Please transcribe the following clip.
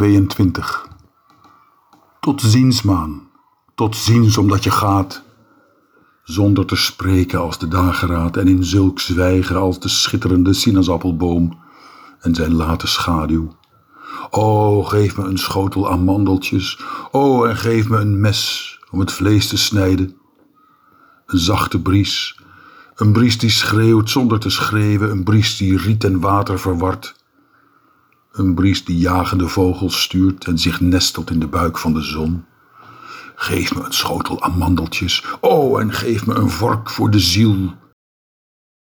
22. Tot ziens, maan. Tot ziens omdat je gaat. Zonder te spreken als de dageraad en in zulk zwijgen als de schitterende sinaasappelboom en zijn late schaduw. O, geef me een schotel amandeltjes. O, en geef me een mes om het vlees te snijden. Een zachte bries. Een bries die schreeuwt zonder te schreeuwen. Een bries die riet en water verwart. Een bries die jagende vogels stuurt en zich nestelt in de buik van de zon. Geef me een schotel amandeltjes. O, en geef me een vork voor de ziel